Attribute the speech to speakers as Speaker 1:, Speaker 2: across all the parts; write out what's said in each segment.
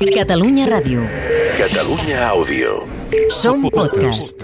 Speaker 1: Catalunya Ràdio.
Speaker 2: Catalunya Àudio.
Speaker 1: Som podcast.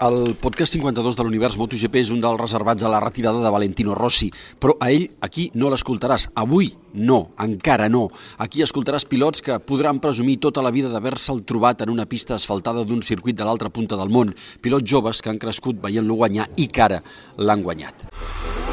Speaker 3: El podcast 52 de l'univers MotoGP és un dels reservats a la retirada de Valentino Rossi, però a ell aquí no l'escoltaràs. Avui no, encara no. Aquí escoltaràs pilots que podran presumir tota la vida d'haver-se'l trobat en una pista asfaltada d'un circuit de l'altra punta del món. Pilots joves que han crescut veient-lo guanyar i que ara l'han guanyat.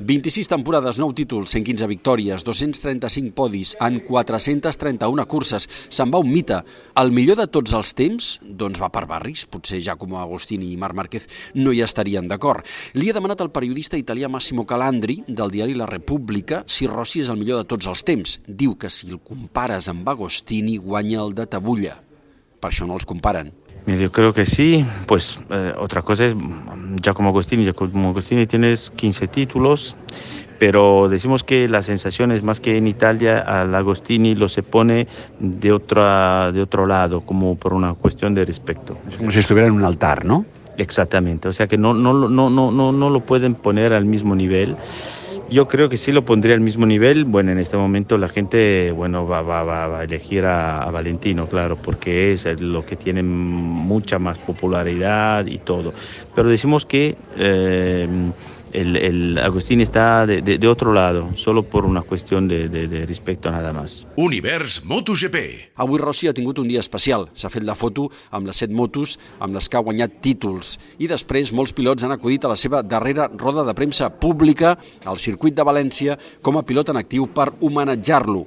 Speaker 3: 26 temporades, 9 títols, 115 victòries, 235 podis en 431 curses. Se'n va un mite. El millor de tots els temps, doncs va per barris. Potser Giacomo Agostini i Marc Márquez no hi estarien d'acord. Li ha demanat al periodista italià Massimo Calandri, del diari La Repubblica, si Rossi és el millor de tots els temps. Diu que si el compares amb Agostini, guanya el de Tabulla. Per això no els comparen.
Speaker 4: Yo creo que sí, pues eh, otra cosa es Giacomo Agostini. Giacomo Agostini tienes 15 títulos, pero decimos que la sensación es más que en Italia al Agostini lo se pone de, otra, de otro lado, como por una cuestión de respeto.
Speaker 5: Es como si estuviera en un altar, ¿no?
Speaker 4: Exactamente, o sea que no, no, no, no, no, no lo pueden poner al mismo nivel. Yo creo que sí lo pondría al mismo nivel. Bueno, en este momento la gente bueno, va, va, va, a elegir a, a, Valentino, claro, porque es lo que tiene mucha más popularidad y todo. Pero decimos que eh, el, el, Agustín está de, de, de, otro lado, solo por una cuestión de, de, de respecto nada más.
Speaker 2: Univers MotoGP.
Speaker 3: Avui Rossi ha tingut un dia especial. S'ha fet la foto amb les set motos amb les que ha guanyat títols. I després molts pilots han acudit a la seva darrera roda de premsa pública al circuit de València com a pilot en actiu per homenatjar-lo.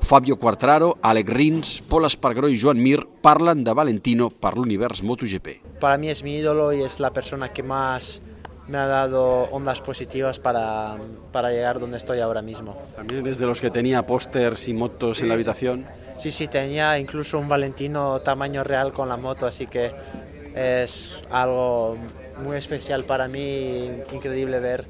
Speaker 3: Fabio Quartararo, Alec Rins, Pol Espargaró i Joan Mir parlen de Valentino per l'univers MotoGP.
Speaker 6: Para mí es mi ídolo y es la persona que más me ha dado ondas positivas para, para llegar donde estoy ahora mismo.
Speaker 3: ¿También eres de los que tenía pósters y motos en la habitación?
Speaker 6: Sí, sí, tenía incluso un Valentino tamaño real con la moto, así que es algo muy especial para mí, increíble ver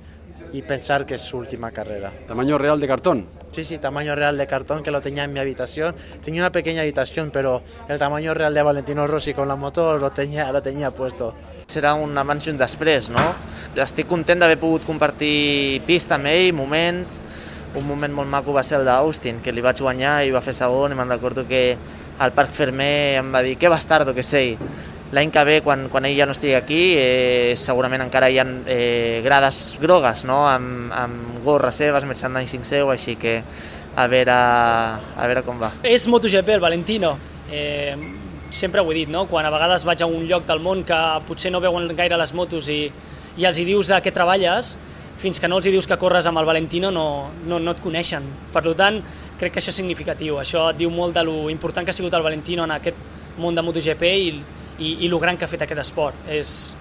Speaker 6: y pensar que es su última carrera.
Speaker 3: ¿Tamaño real de cartón?
Speaker 6: Sí, sí, tamaño real de cartón que lo tenía en mi habitación. Tenía una pequeña habitación, pero el tamaño real de Valentino Rossi con la moto lo tenía, lo tenía puesto.
Speaker 7: Serà un abans i un després, no? Estic content d'haver pogut compartir pista amb ell, moments. Un moment molt maco va ser el d'Austin, que li vaig guanyar i va fer segon i me'n recordo que al Parc Fermé em va dir que bastardo que sei. L'any que ve, quan, quan ell ja no estigui aquí, eh, segurament encara hi ha eh, grades grogues, no? amb, amb gorres seves, merchandising seu, així que a veure, a veure com va.
Speaker 8: És MotoGP, el Valentino. Eh, sempre ho he dit, no? quan a vegades vaig a un lloc del món que potser no veuen gaire les motos i, i els hi dius a què treballes, fins que no els hi dius que corres amb el Valentino no, no, no et coneixen. Per tant, crec que això és significatiu. Això et diu molt de lo important que ha sigut el Valentino en aquest món de MotoGP i, i, i el gran que ha fet aquest esport. És,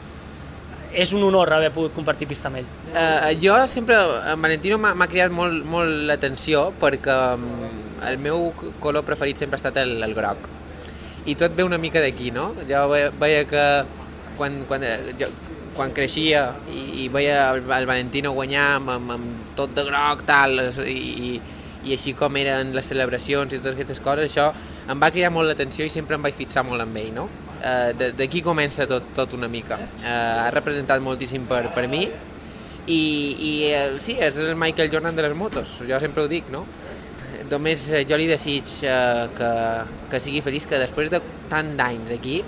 Speaker 8: és un honor haver pogut compartir pista amb ell.
Speaker 9: Uh, jo sempre, en Valentino m'ha criat molt, molt l'atenció perquè um, el meu color preferit sempre ha estat el, el groc. I tot ve una mica d'aquí, no? Jo veia, que quan, quan, jo, quan creixia i, i veia el, el Valentino guanyar amb, amb, amb tot de groc, tal, i, i així com eren les celebracions i totes aquestes coses, això em va cridar molt l'atenció i sempre em vaig fixar molt amb ell, no? Uh, D'aquí comença tot, tot una mica. Uh, ha representat moltíssim per, per mi i, i uh, sí, és el Michael Jordan de les motos, jo sempre ho dic, no? Només uh, jo li desig uh, que, que sigui feliç, que després de tant d'anys aquí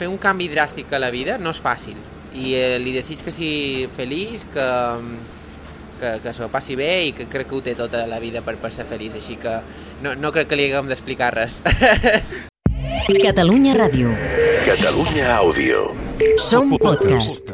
Speaker 9: fer un canvi dràstic a la vida no és fàcil i uh, li desig que sigui feliç, que, que, que s'ho passi bé i que crec que ho té tota la vida per, per ser feliç, així que no, no crec que li haguem d'explicar res.
Speaker 1: Catalunya Ràdio.
Speaker 2: Catalunya Àudio.
Speaker 1: Som podcast.